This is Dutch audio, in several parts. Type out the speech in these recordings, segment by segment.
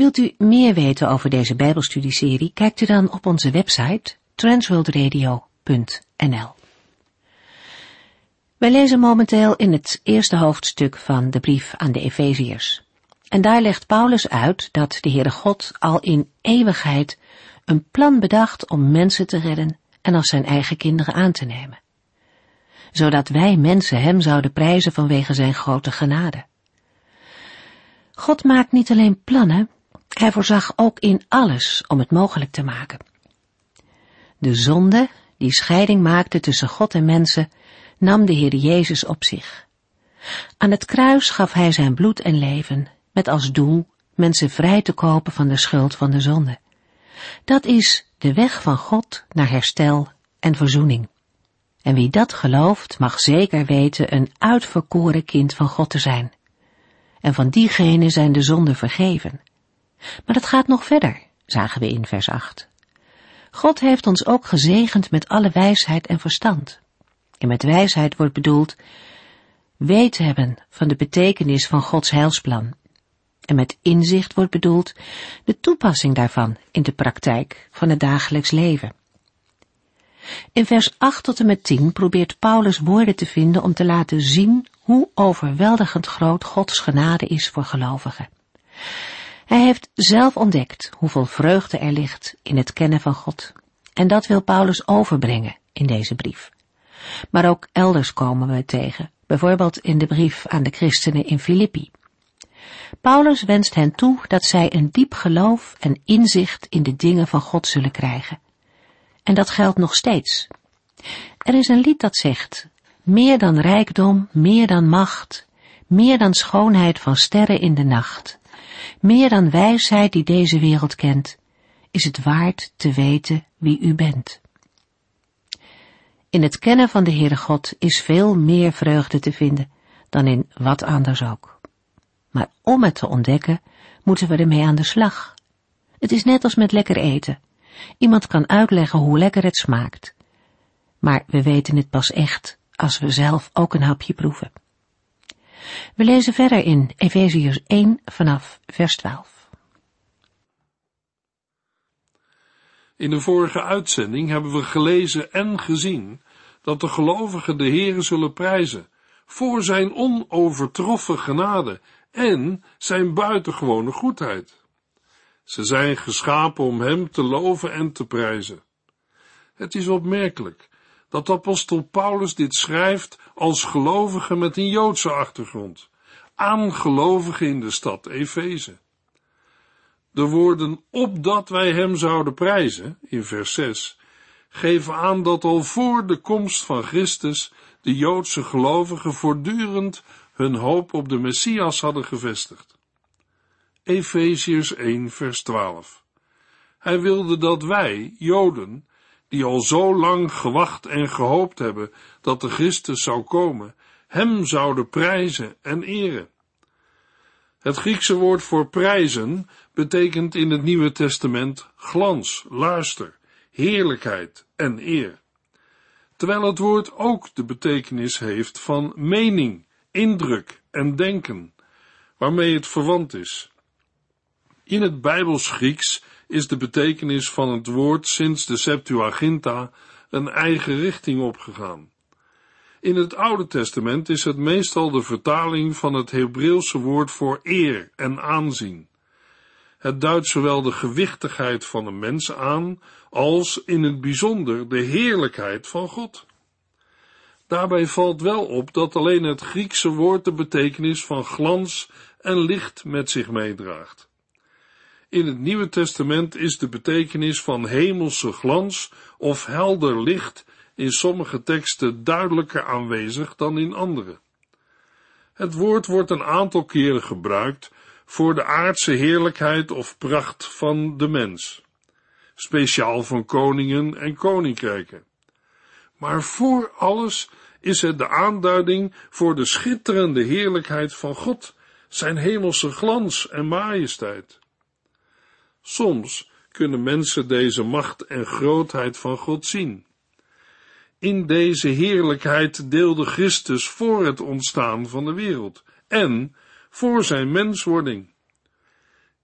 Wilt u meer weten over deze Bijbelstudieserie, kijkt u dan op onze website transworldradio.nl. Wij lezen momenteel in het eerste hoofdstuk van de brief aan de Efeziërs. En daar legt Paulus uit dat de Heere God al in eeuwigheid een plan bedacht om mensen te redden en als zijn eigen kinderen aan te nemen. Zodat wij mensen hem zouden prijzen vanwege zijn grote genade. God maakt niet alleen plannen, hij voorzag ook in alles om het mogelijk te maken. De zonde, die scheiding maakte tussen God en mensen, nam de Heer Jezus op zich. Aan het kruis gaf hij zijn bloed en leven, met als doel mensen vrij te kopen van de schuld van de zonde. Dat is de weg van God naar herstel en verzoening. En wie dat gelooft, mag zeker weten een uitverkoren kind van God te zijn. En van diegene zijn de zonden vergeven. Maar het gaat nog verder, zagen we in vers 8. God heeft ons ook gezegend met alle wijsheid en verstand. En met wijsheid wordt bedoeld weet hebben van de betekenis van Gods heilsplan. En met inzicht wordt bedoeld de toepassing daarvan in de praktijk van het dagelijks leven. In vers 8 tot en met 10 probeert Paulus woorden te vinden om te laten zien hoe overweldigend groot Gods genade is voor gelovigen. Hij heeft zelf ontdekt hoeveel vreugde er ligt in het kennen van God. En dat wil Paulus overbrengen in deze brief. Maar ook elders komen we tegen, bijvoorbeeld in de brief aan de christenen in Filippi. Paulus wenst hen toe dat zij een diep geloof en inzicht in de dingen van God zullen krijgen. En dat geldt nog steeds. Er is een lied dat zegt, meer dan rijkdom, meer dan macht, meer dan schoonheid van sterren in de nacht, meer dan wijsheid die deze wereld kent, is het waard te weten wie u bent. In het kennen van de Heere God is veel meer vreugde te vinden dan in wat anders ook. Maar om het te ontdekken, moeten we ermee aan de slag. Het is net als met lekker eten. Iemand kan uitleggen hoe lekker het smaakt. Maar we weten het pas echt als we zelf ook een hapje proeven. We lezen verder in Efeziërs 1 vanaf vers 12. In de vorige uitzending hebben we gelezen en gezien dat de gelovigen de Heere zullen prijzen voor zijn onovertroffen genade en zijn buitengewone goedheid. Ze zijn geschapen om hem te loven en te prijzen. Het is opmerkelijk dat apostel Paulus dit schrijft als gelovige met een Joodse achtergrond, aan gelovigen in de stad Efeze. De woorden opdat wij hem zouden prijzen, in vers 6, geven aan dat al voor de komst van Christus de Joodse gelovigen voortdurend hun hoop op de Messias hadden gevestigd. Efeziërs 1 vers 12. Hij wilde dat wij, Joden, die al zo lang gewacht en gehoopt hebben dat de Christus zou komen, hem zouden prijzen en eren. Het Griekse woord voor prijzen betekent in het Nieuwe Testament glans, luister, heerlijkheid en eer. Terwijl het woord ook de betekenis heeft van mening, indruk en denken, waarmee het verwant is. In het Bijbels Grieks is de betekenis van het woord sinds de Septuaginta een eigen richting opgegaan. In het Oude Testament is het meestal de vertaling van het Hebreeuwse woord voor eer en aanzien. Het duidt zowel de gewichtigheid van een mens aan, als in het bijzonder de heerlijkheid van God. Daarbij valt wel op dat alleen het Griekse woord de betekenis van glans en licht met zich meedraagt. In het Nieuwe Testament is de betekenis van hemelse glans of helder licht in sommige teksten duidelijker aanwezig dan in andere. Het woord wordt een aantal keren gebruikt voor de aardse heerlijkheid of pracht van de mens. speciaal van koningen en koninkrijken. Maar voor alles is het de aanduiding voor de schitterende heerlijkheid van God, zijn hemelse glans en majesteit. Soms kunnen mensen deze macht en grootheid van God zien. In deze heerlijkheid deelde Christus voor het ontstaan van de wereld en voor zijn menswording.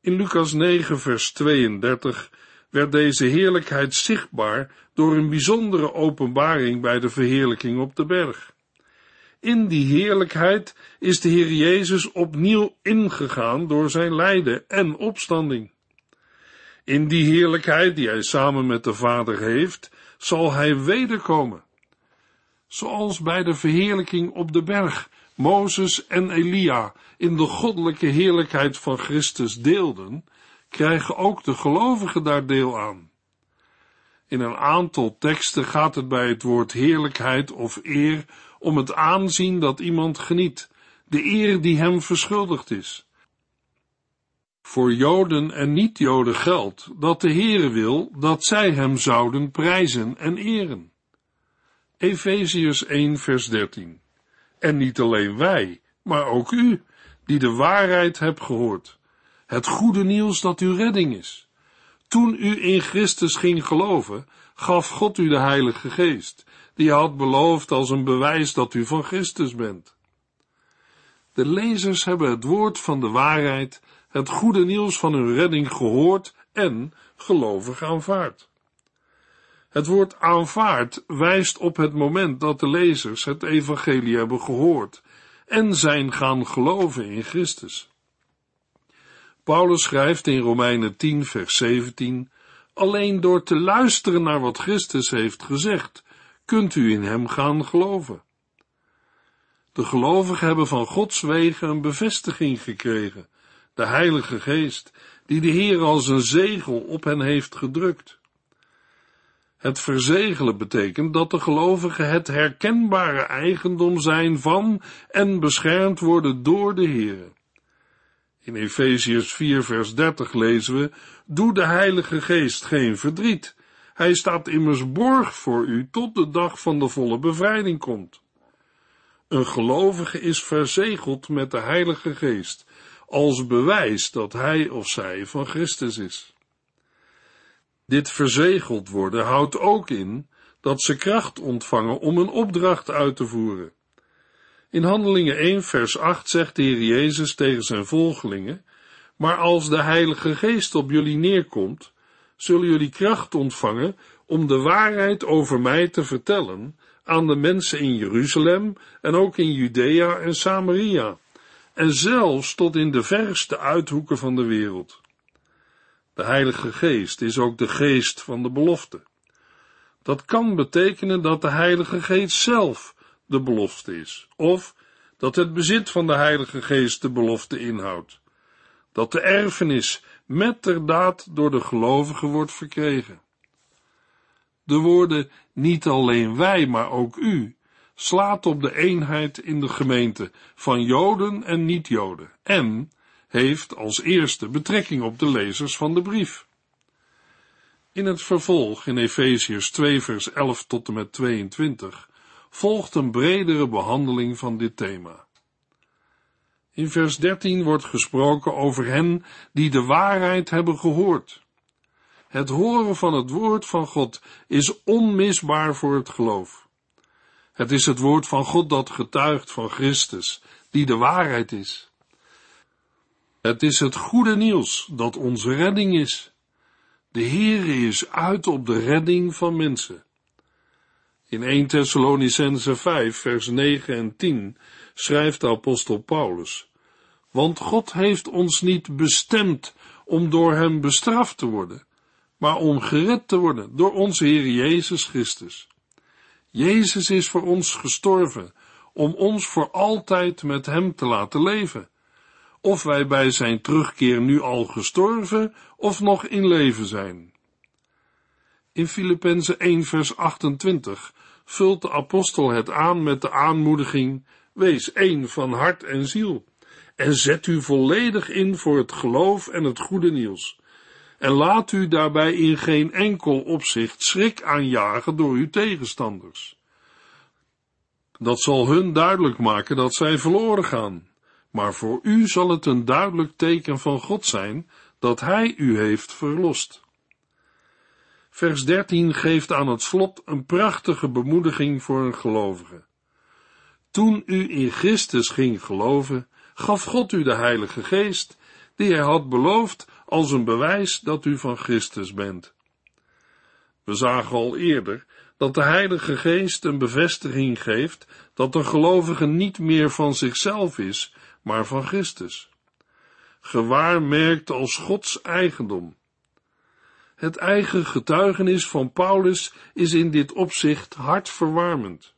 In Lucas 9, vers 32 werd deze heerlijkheid zichtbaar door een bijzondere openbaring bij de verheerlijking op de berg. In die heerlijkheid is de Heer Jezus opnieuw ingegaan door zijn lijden en opstanding. In die heerlijkheid die hij samen met de Vader heeft, zal hij wederkomen. Zoals bij de verheerlijking op de berg Mozes en Elia in de goddelijke heerlijkheid van Christus deelden, krijgen ook de gelovigen daar deel aan. In een aantal teksten gaat het bij het woord heerlijkheid of eer om het aanzien dat iemand geniet, de eer die hem verschuldigd is. Voor Joden en niet-Joden geldt dat de Heere wil dat zij hem zouden prijzen en eren. Efeziërs 1 vers 13 En niet alleen wij, maar ook u, die de waarheid hebt gehoord, het goede nieuws dat uw redding is. Toen u in Christus ging geloven, gaf God u de Heilige Geest, die had beloofd als een bewijs dat u van Christus bent. De lezers hebben het woord van de waarheid, het goede nieuws van hun redding gehoord en gelovig aanvaard. Het woord aanvaard wijst op het moment dat de lezers het evangelie hebben gehoord en zijn gaan geloven in Christus. Paulus schrijft in Romeinen 10, vers 17: Alleen door te luisteren naar wat Christus heeft gezegd, kunt u in hem gaan geloven. De gelovigen hebben van Gods wegen een bevestiging gekregen, de Heilige Geest, die de Heer als een zegel op hen heeft gedrukt. Het verzegelen betekent dat de gelovigen het herkenbare eigendom zijn van en beschermd worden door de Heer. In Efeziërs 4 vers 30 lezen we, Doe de Heilige Geest geen verdriet. Hij staat immers borg voor u tot de dag van de volle bevrijding komt. Een gelovige is verzegeld met de Heilige Geest, als bewijs dat hij of zij van Christus is. Dit verzegeld worden houdt ook in dat ze kracht ontvangen om een opdracht uit te voeren. In Handelingen 1 vers 8 zegt de Heer Jezus tegen zijn volgelingen, maar als de Heilige Geest op jullie neerkomt, zullen jullie kracht ontvangen om de waarheid over mij te vertellen aan de mensen in Jeruzalem en ook in Judea en Samaria, en zelfs tot in de verste uithoeken van de wereld. De Heilige Geest is ook de geest van de belofte. Dat kan betekenen dat de Heilige Geest zelf de belofte is, of dat het bezit van de Heilige Geest de belofte inhoudt, dat de erfenis met door de gelovigen wordt verkregen. De woorden niet alleen wij, maar ook u slaat op de eenheid in de gemeente van Joden en niet-Joden en heeft als eerste betrekking op de lezers van de brief. In het vervolg in Efeziërs 2 vers 11 tot en met 22 volgt een bredere behandeling van dit thema. In vers 13 wordt gesproken over hen die de waarheid hebben gehoord. Het horen van het woord van God is onmisbaar voor het geloof. Het is het woord van God dat getuigt van Christus, die de waarheid is. Het is het goede nieuws dat onze redding is. De Heere is uit op de redding van mensen. In 1 Thessalonicense 5 vers 9 en 10 schrijft de apostel Paulus, want God heeft ons niet bestemd om door hem bestraft te worden, maar om gered te worden door onze Heer Jezus Christus. Jezus is voor ons gestorven, om ons voor altijd met hem te laten leven of wij bij zijn terugkeer nu al gestorven of nog in leven zijn. In Filippenzen 1 vers 28 vult de apostel het aan met de aanmoediging, wees één van hart en ziel, en zet u volledig in voor het geloof en het goede nieuws. En laat u daarbij in geen enkel opzicht schrik aanjagen door uw tegenstanders. Dat zal hun duidelijk maken dat zij verloren gaan, maar voor u zal het een duidelijk teken van God zijn dat Hij u heeft verlost. Vers 13 geeft aan het slot een prachtige bemoediging voor een gelovige. Toen u in Christus ging geloven, gaf God u de Heilige Geest, die hij had beloofd als een bewijs dat u van Christus bent. We zagen al eerder dat de Heilige Geest een bevestiging geeft dat de gelovige niet meer van zichzelf is, maar van Christus. Gewaarmerkt als Gods eigendom. Het eigen getuigenis van Paulus is in dit opzicht hartverwarmend.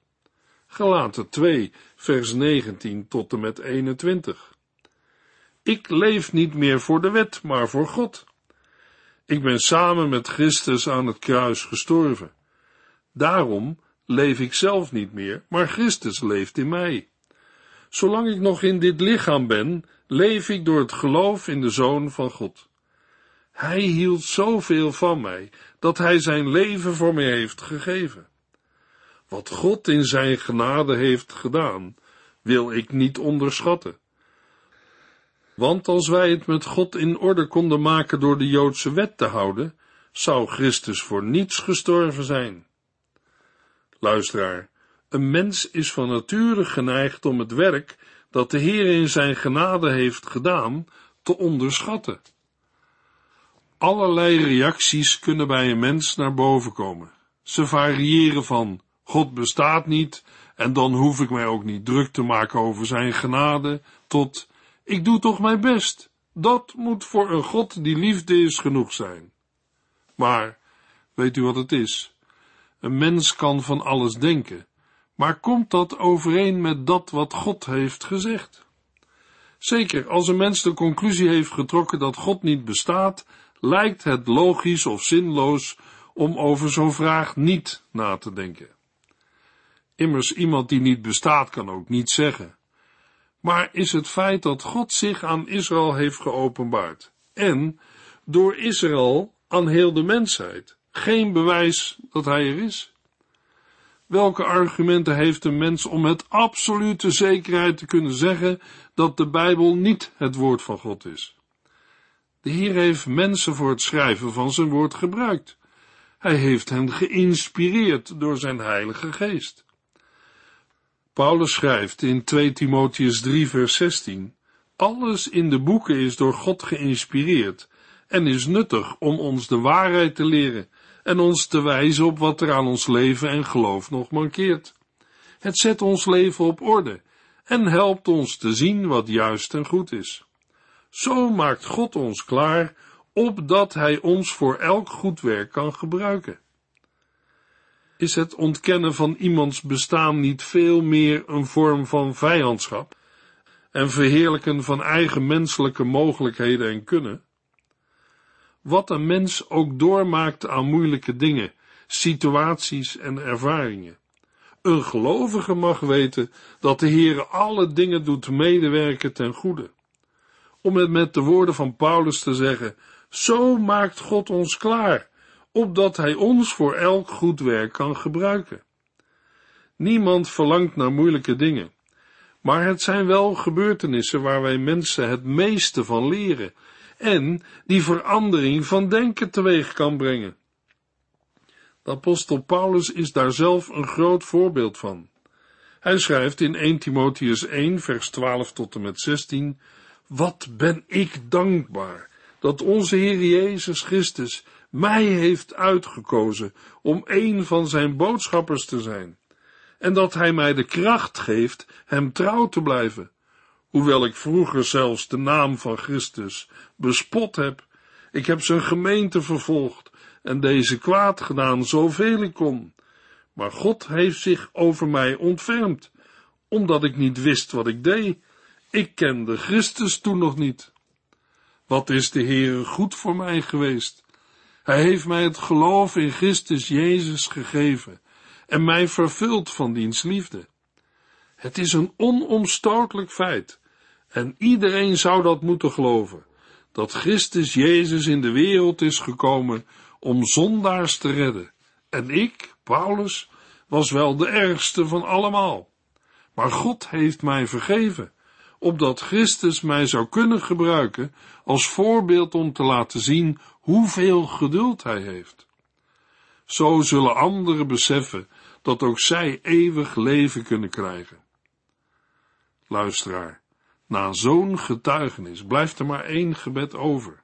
Gelaten 2, vers 19 tot en met 21. Ik leef niet meer voor de wet, maar voor God. Ik ben samen met Christus aan het kruis gestorven. Daarom leef ik zelf niet meer, maar Christus leeft in mij. Zolang ik nog in dit lichaam ben, leef ik door het geloof in de Zoon van God. Hij hield zoveel van mij, dat hij zijn leven voor mij heeft gegeven. Wat God in zijn genade heeft gedaan, wil ik niet onderschatten. Want als wij het met God in orde konden maken door de Joodse wet te houden, zou Christus voor niets gestorven zijn. Luisteraar, een mens is van nature geneigd om het werk dat de Heer in zijn genade heeft gedaan te onderschatten. Allerlei reacties kunnen bij een mens naar boven komen. Ze variëren van God bestaat niet en dan hoef ik mij ook niet druk te maken over zijn genade, tot ik doe toch mijn best. Dat moet voor een God die liefde is genoeg zijn. Maar, weet u wat het is? Een mens kan van alles denken, maar komt dat overeen met dat wat God heeft gezegd? Zeker, als een mens de conclusie heeft getrokken dat God niet bestaat, lijkt het logisch of zinloos om over zo'n vraag niet na te denken. Immers, iemand die niet bestaat kan ook niet zeggen. Maar is het feit dat God zich aan Israël heeft geopenbaard en door Israël aan heel de mensheid geen bewijs dat hij er is? Welke argumenten heeft een mens om met absolute zekerheid te kunnen zeggen dat de Bijbel niet het woord van God is? De Heer heeft mensen voor het schrijven van zijn woord gebruikt. Hij heeft hen geïnspireerd door zijn Heilige Geest. Paulus schrijft in 2 Timotheus 3 vers 16, alles in de boeken is door God geïnspireerd en is nuttig om ons de waarheid te leren en ons te wijzen op wat er aan ons leven en geloof nog mankeert. Het zet ons leven op orde en helpt ons te zien wat juist en goed is. Zo maakt God ons klaar, opdat Hij ons voor elk goed werk kan gebruiken. Is het ontkennen van iemands bestaan niet veel meer een vorm van vijandschap en verheerlijken van eigen menselijke mogelijkheden en kunnen? Wat een mens ook doormaakt aan moeilijke dingen, situaties en ervaringen. Een gelovige mag weten dat de Heere alle dingen doet medewerken ten goede. Om het met de woorden van Paulus te zeggen, zo maakt God ons klaar opdat Hij ons voor elk goed werk kan gebruiken. Niemand verlangt naar moeilijke dingen, maar het zijn wel gebeurtenissen waar wij mensen het meeste van leren en die verandering van denken teweeg kan brengen. De apostel Paulus is daar zelf een groot voorbeeld van. Hij schrijft in 1 Timotheus 1, vers 12 tot en met 16, Wat ben ik dankbaar dat onze Heer Jezus Christus mij heeft uitgekozen om een van zijn boodschappers te zijn, en dat hij mij de kracht geeft hem trouw te blijven, hoewel ik vroeger zelfs de naam van Christus bespot heb. Ik heb zijn gemeente vervolgd en deze kwaad gedaan zoveel ik kon. Maar God heeft zich over mij ontfermd, omdat ik niet wist wat ik deed. Ik kende Christus toen nog niet. Wat is de Heere goed voor mij geweest? Hij heeft mij het geloof in Christus Jezus gegeven en mij vervuld van diens liefde. Het is een onomstotelijk feit en iedereen zou dat moeten geloven, dat Christus Jezus in de wereld is gekomen om zondaars te redden. En ik, Paulus, was wel de ergste van allemaal. Maar God heeft mij vergeven, opdat Christus mij zou kunnen gebruiken als voorbeeld om te laten zien hoeveel geduld hij heeft. Zo zullen anderen beseffen dat ook zij eeuwig leven kunnen krijgen. Luisteraar, na zo'n getuigenis blijft er maar één gebed over.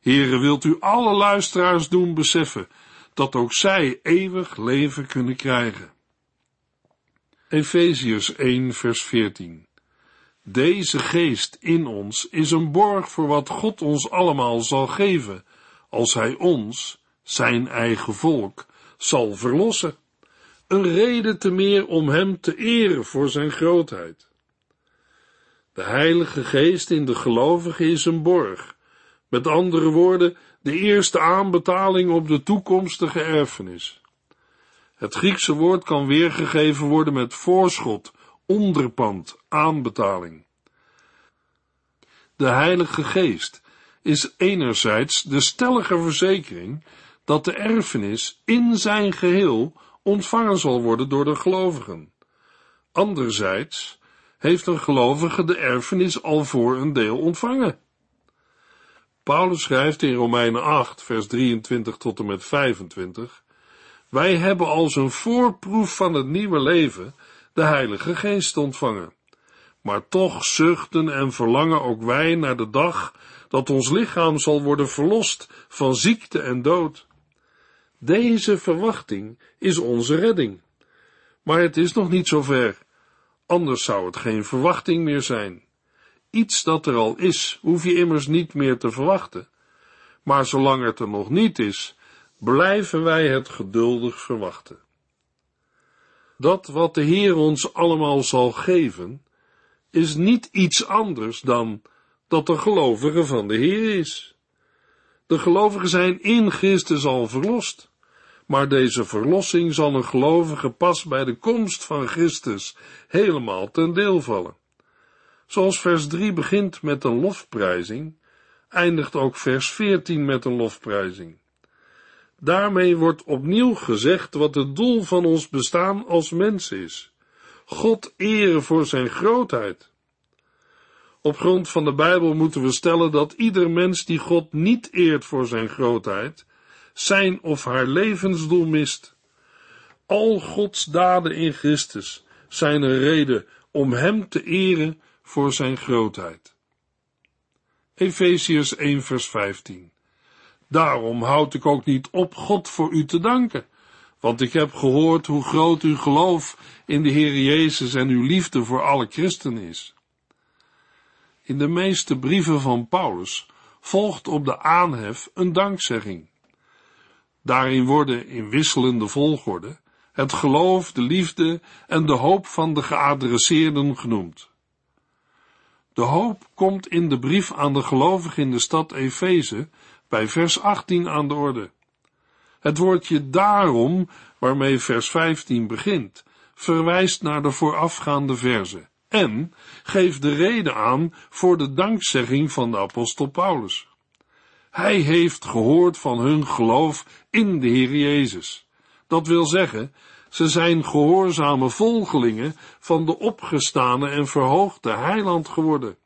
Here, wilt u alle luisteraars doen beseffen dat ook zij eeuwig leven kunnen krijgen. Efeziërs 1 vers 14 Deze geest in ons is een borg voor wat God ons allemaal zal geven, als Hij ons, zijn eigen volk, zal verlossen. Een reden te meer om Hem te eren voor Zijn grootheid. De Heilige Geest in de gelovigen is een borg. Met andere woorden, de eerste aanbetaling op de toekomstige erfenis. Het Griekse woord kan weergegeven worden met voorschot, onderpand, aanbetaling. De Heilige Geest is enerzijds de stellige verzekering dat de erfenis in zijn geheel ontvangen zal worden door de gelovigen. Anderzijds heeft een gelovige de erfenis al voor een deel ontvangen. Paulus schrijft in Romeinen 8, vers 23 tot en met 25, Wij hebben als een voorproef van het nieuwe leven de Heilige Geest ontvangen. Maar toch zuchten en verlangen ook wij naar de dag dat ons lichaam zal worden verlost van ziekte en dood. Deze verwachting is onze redding. Maar het is nog niet zover, anders zou het geen verwachting meer zijn. Iets dat er al is, hoef je immers niet meer te verwachten. Maar zolang het er nog niet is, blijven wij het geduldig verwachten. Dat wat de Heer ons allemaal zal geven, is niet iets anders dan dat de gelovige van de Heer is. De gelovigen zijn in Christus al verlost, maar deze verlossing zal een gelovige pas bij de komst van Christus helemaal ten deel vallen. Zoals vers 3 begint met een lofprijzing, eindigt ook vers 14 met een lofprijzing. Daarmee wordt opnieuw gezegd wat het doel van ons bestaan als mens is. God eren voor zijn grootheid. Op grond van de Bijbel moeten we stellen dat ieder mens die God niet eert voor zijn grootheid, zijn of haar levensdoel mist. Al Gods daden in Christus zijn een reden om Hem te eren voor Zijn grootheid. Efeziërs 1 vers 15 Daarom houd ik ook niet op God voor u te danken, want ik heb gehoord hoe groot uw geloof in de Heer Jezus en uw liefde voor alle christenen is. In de meeste brieven van Paulus volgt op de aanhef een dankzegging. Daarin worden in wisselende volgorde het geloof, de liefde en de hoop van de geadresseerden genoemd. De hoop komt in de brief aan de gelovigen in de stad Efeze bij vers 18 aan de orde. Het woordje daarom, waarmee vers 15 begint, verwijst naar de voorafgaande verse en geeft de reden aan voor de dankzegging van de apostel Paulus. Hij heeft gehoord van hun geloof in de Heer Jezus. Dat wil zeggen, ze zijn gehoorzame volgelingen van de opgestane en verhoogde heiland geworden.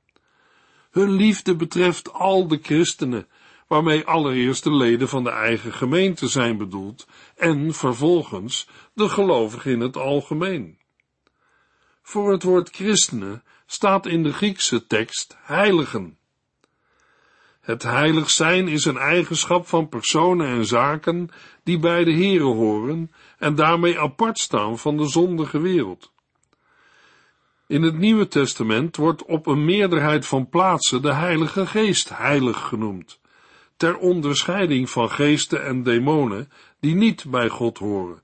Hun liefde betreft al de christenen, waarmee allereerst de leden van de eigen gemeente zijn bedoeld en vervolgens de gelovigen in het algemeen. Voor het woord christenen staat in de Griekse tekst heiligen. Het heilig zijn is een eigenschap van personen en zaken die bij de Here horen en daarmee apart staan van de zondige wereld. In het Nieuwe Testament wordt op een meerderheid van plaatsen de Heilige Geest heilig genoemd, ter onderscheiding van geesten en demonen die niet bij God horen.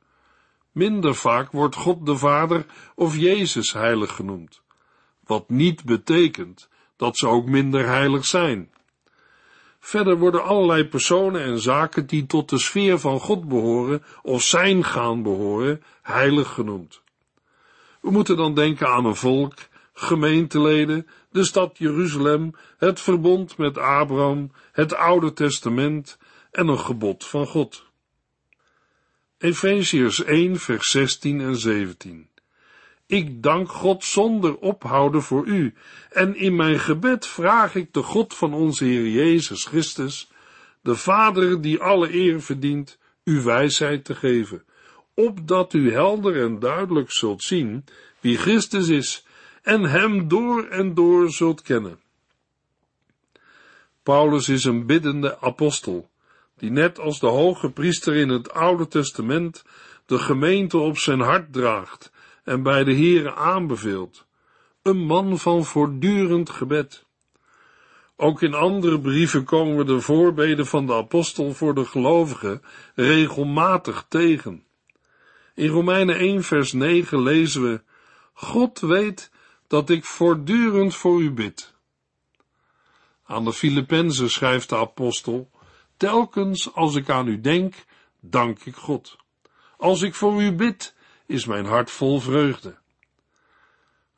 Minder vaak wordt God de Vader of Jezus heilig genoemd, wat niet betekent dat ze ook minder heilig zijn. Verder worden allerlei personen en zaken die tot de sfeer van God behoren of zijn gaan behoren, heilig genoemd. We moeten dan denken aan een volk gemeenteleden, de stad Jeruzalem, het verbond met Abraham, het Oude Testament en een gebod van God. Efeziërs 1, vers 16 en 17. Ik dank God zonder ophouden voor u, en in mijn gebed vraag ik de God van onze Heer Jezus Christus, de Vader die alle eer verdient, u wijsheid te geven, opdat u helder en duidelijk zult zien wie Christus is en hem door en door zult kennen. Paulus is een biddende apostel, die net als de hoge priester in het Oude Testament de gemeente op zijn hart draagt en bij de Heere aanbeveelt. Een man van voortdurend gebed. Ook in andere brieven komen we de voorbeden van de apostel voor de gelovigen regelmatig tegen. In Romeinen 1 vers 9 lezen we, God weet dat ik voortdurend voor u bid. Aan de Filippenzen schrijft de apostel, telkens als ik aan u denk, dank ik God. Als ik voor u bid, is mijn hart vol vreugde.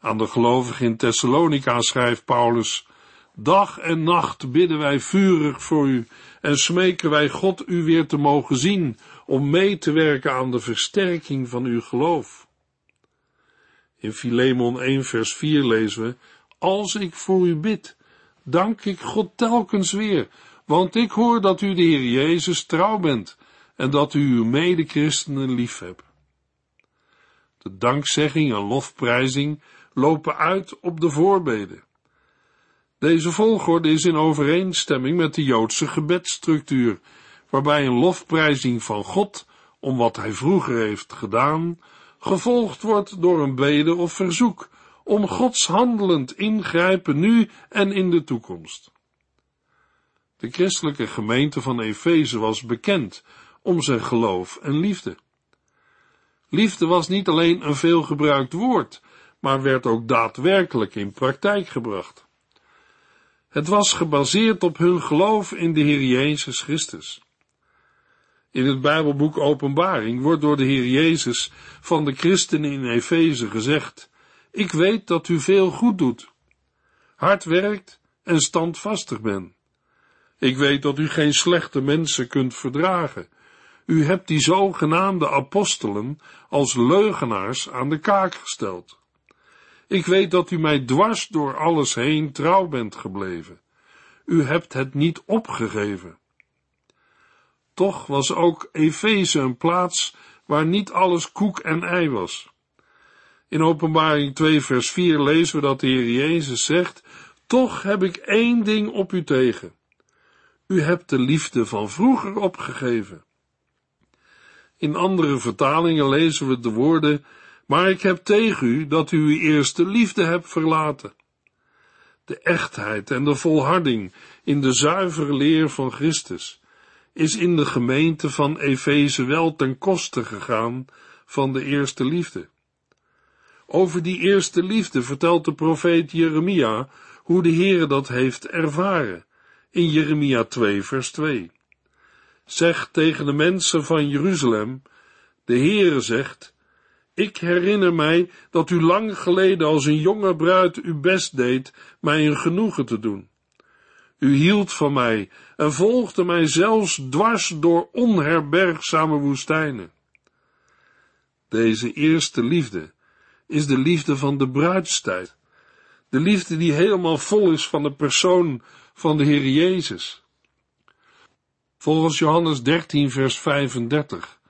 Aan de gelovigen in Thessalonica schrijft Paulus, Dag en nacht bidden wij vurig voor u en smeken wij God u weer te mogen zien om mee te werken aan de versterking van uw geloof. In Filemon 1 vers 4 lezen we, Als ik voor u bid, dank ik God telkens weer, want ik hoor dat u de Heer Jezus trouw bent en dat u uw medechristenen lief hebt. De dankzegging en lofprijzing lopen uit op de voorbeden. Deze volgorde is in overeenstemming met de Joodse gebedstructuur, waarbij een lofprijzing van God om wat hij vroeger heeft gedaan, gevolgd wordt door een bede of verzoek om Gods handelend ingrijpen nu en in de toekomst. De christelijke gemeente van Efeze was bekend om zijn geloof en liefde. Liefde was niet alleen een veelgebruikt woord, maar werd ook daadwerkelijk in praktijk gebracht. Het was gebaseerd op hun geloof in de Heer Jezus Christus. In het Bijbelboek Openbaring wordt door de Heer Jezus van de christenen in Efeze gezegd: Ik weet dat u veel goed doet, hard werkt en standvastig bent. Ik weet dat u geen slechte mensen kunt verdragen. U hebt die zogenaamde apostelen als leugenaars aan de kaak gesteld. Ik weet dat u mij dwars door alles heen trouw bent gebleven. U hebt het niet opgegeven. Toch was ook Efeze een plaats waar niet alles koek en ei was. In Openbaring 2 vers 4 lezen we dat de Heer Jezus zegt, toch heb ik één ding op u tegen. U hebt de liefde van vroeger opgegeven. In andere vertalingen lezen we de woorden, maar ik heb tegen u dat u uw eerste liefde hebt verlaten. De echtheid en de volharding in de zuivere leer van Christus is in de gemeente van Efeze wel ten koste gegaan van de eerste liefde. Over die eerste liefde vertelt de profeet Jeremia hoe de Heere dat heeft ervaren in Jeremia 2 vers 2. Zeg tegen de mensen van Jeruzalem, de Heere zegt, ik herinner mij dat u lang geleden als een jonge bruid uw best deed mij een genoegen te doen. U hield van mij en volgde mij zelfs dwars door onherbergzame woestijnen. Deze eerste liefde is de liefde van de bruidstijd. De liefde die helemaal vol is van de persoon van de Heer Jezus. Volgens Johannes 13 vers 35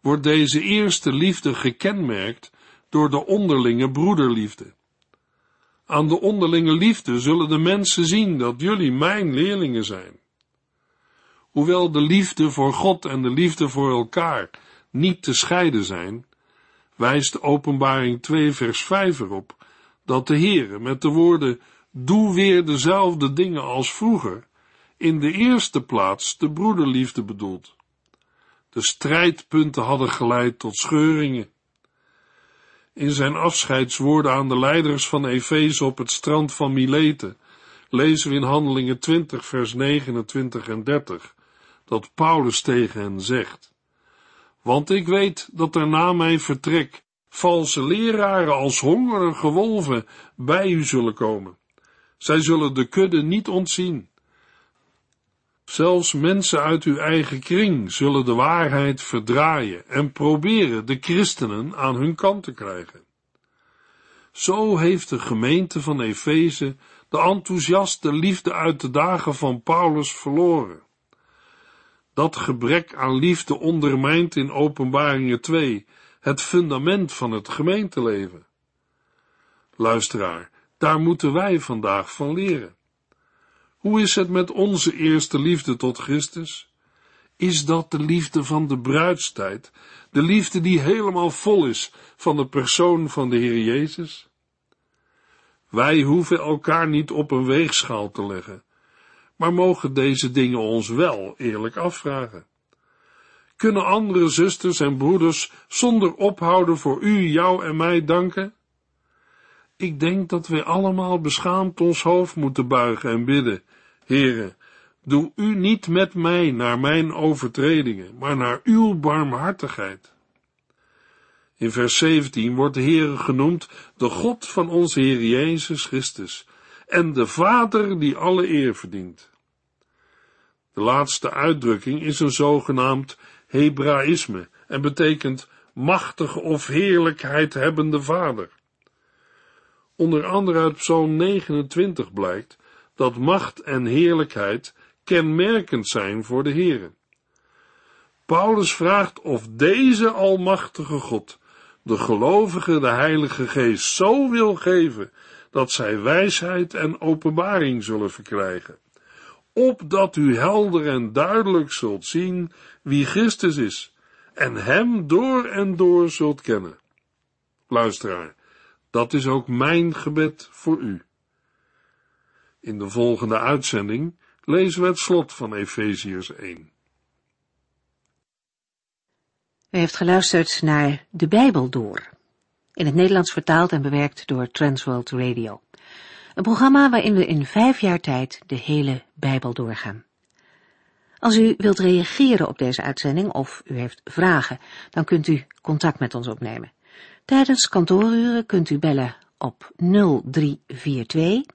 wordt deze eerste liefde gekenmerkt door de onderlinge broederliefde. Aan de onderlinge liefde zullen de mensen zien dat jullie mijn leerlingen zijn. Hoewel de liefde voor God en de liefde voor elkaar niet te scheiden zijn, wijst openbaring 2 vers 5 erop dat de Heere met de woorden doe weer dezelfde dingen als vroeger, in de eerste plaats de broederliefde bedoelt. De strijdpunten hadden geleid tot scheuringen. In zijn afscheidswoorden aan de leiders van Efeze op het strand van Mileten lezen we in Handelingen 20 vers 29 en 30 dat Paulus tegen hen zegt. Want ik weet dat er na mijn vertrek valse leraren als hongerige wolven bij u zullen komen. Zij zullen de kudde niet ontzien. Zelfs mensen uit uw eigen kring zullen de waarheid verdraaien en proberen de christenen aan hun kant te krijgen. Zo heeft de gemeente van Efeze de enthousiaste liefde uit de dagen van Paulus verloren. Dat gebrek aan liefde ondermijnt in Openbaringen 2 het fundament van het gemeenteleven. Luisteraar, daar moeten wij vandaag van leren. Hoe is het met onze eerste liefde tot Christus? Is dat de liefde van de bruidstijd, de liefde die helemaal vol is van de persoon van de Heer Jezus? Wij hoeven elkaar niet op een weegschaal te leggen, maar mogen deze dingen ons wel eerlijk afvragen. Kunnen andere zusters en broeders zonder ophouden voor u, jou en mij danken? Ik denk dat wij allemaal beschaamd ons hoofd moeten buigen en bidden, Heere, doe u niet met mij naar mijn overtredingen, maar naar uw barmhartigheid. In vers 17 wordt de Heere genoemd de God van onze Heer Jezus Christus en de Vader die alle eer verdient. De laatste uitdrukking is een zogenaamd Hebraïsme en betekent machtige of heerlijkheid hebbende Vader. Onder andere uit Psalm 29 blijkt dat macht en heerlijkheid kenmerkend zijn voor de Heere. Paulus vraagt of deze almachtige God de gelovigen de Heilige Geest zo wil geven dat zij wijsheid en openbaring zullen verkrijgen, opdat u helder en duidelijk zult zien wie Christus is en hem door en door zult kennen. Luisteraar, dat is ook mijn gebed voor u. In de volgende uitzending lezen we het slot van Efeziërs 1. U heeft geluisterd naar De Bijbel Door, in het Nederlands vertaald en bewerkt door Transworld Radio. Een programma waarin we in vijf jaar tijd de hele Bijbel doorgaan. Als u wilt reageren op deze uitzending of u heeft vragen, dan kunt u contact met ons opnemen. Tijdens kantooruren kunt u bellen op 0342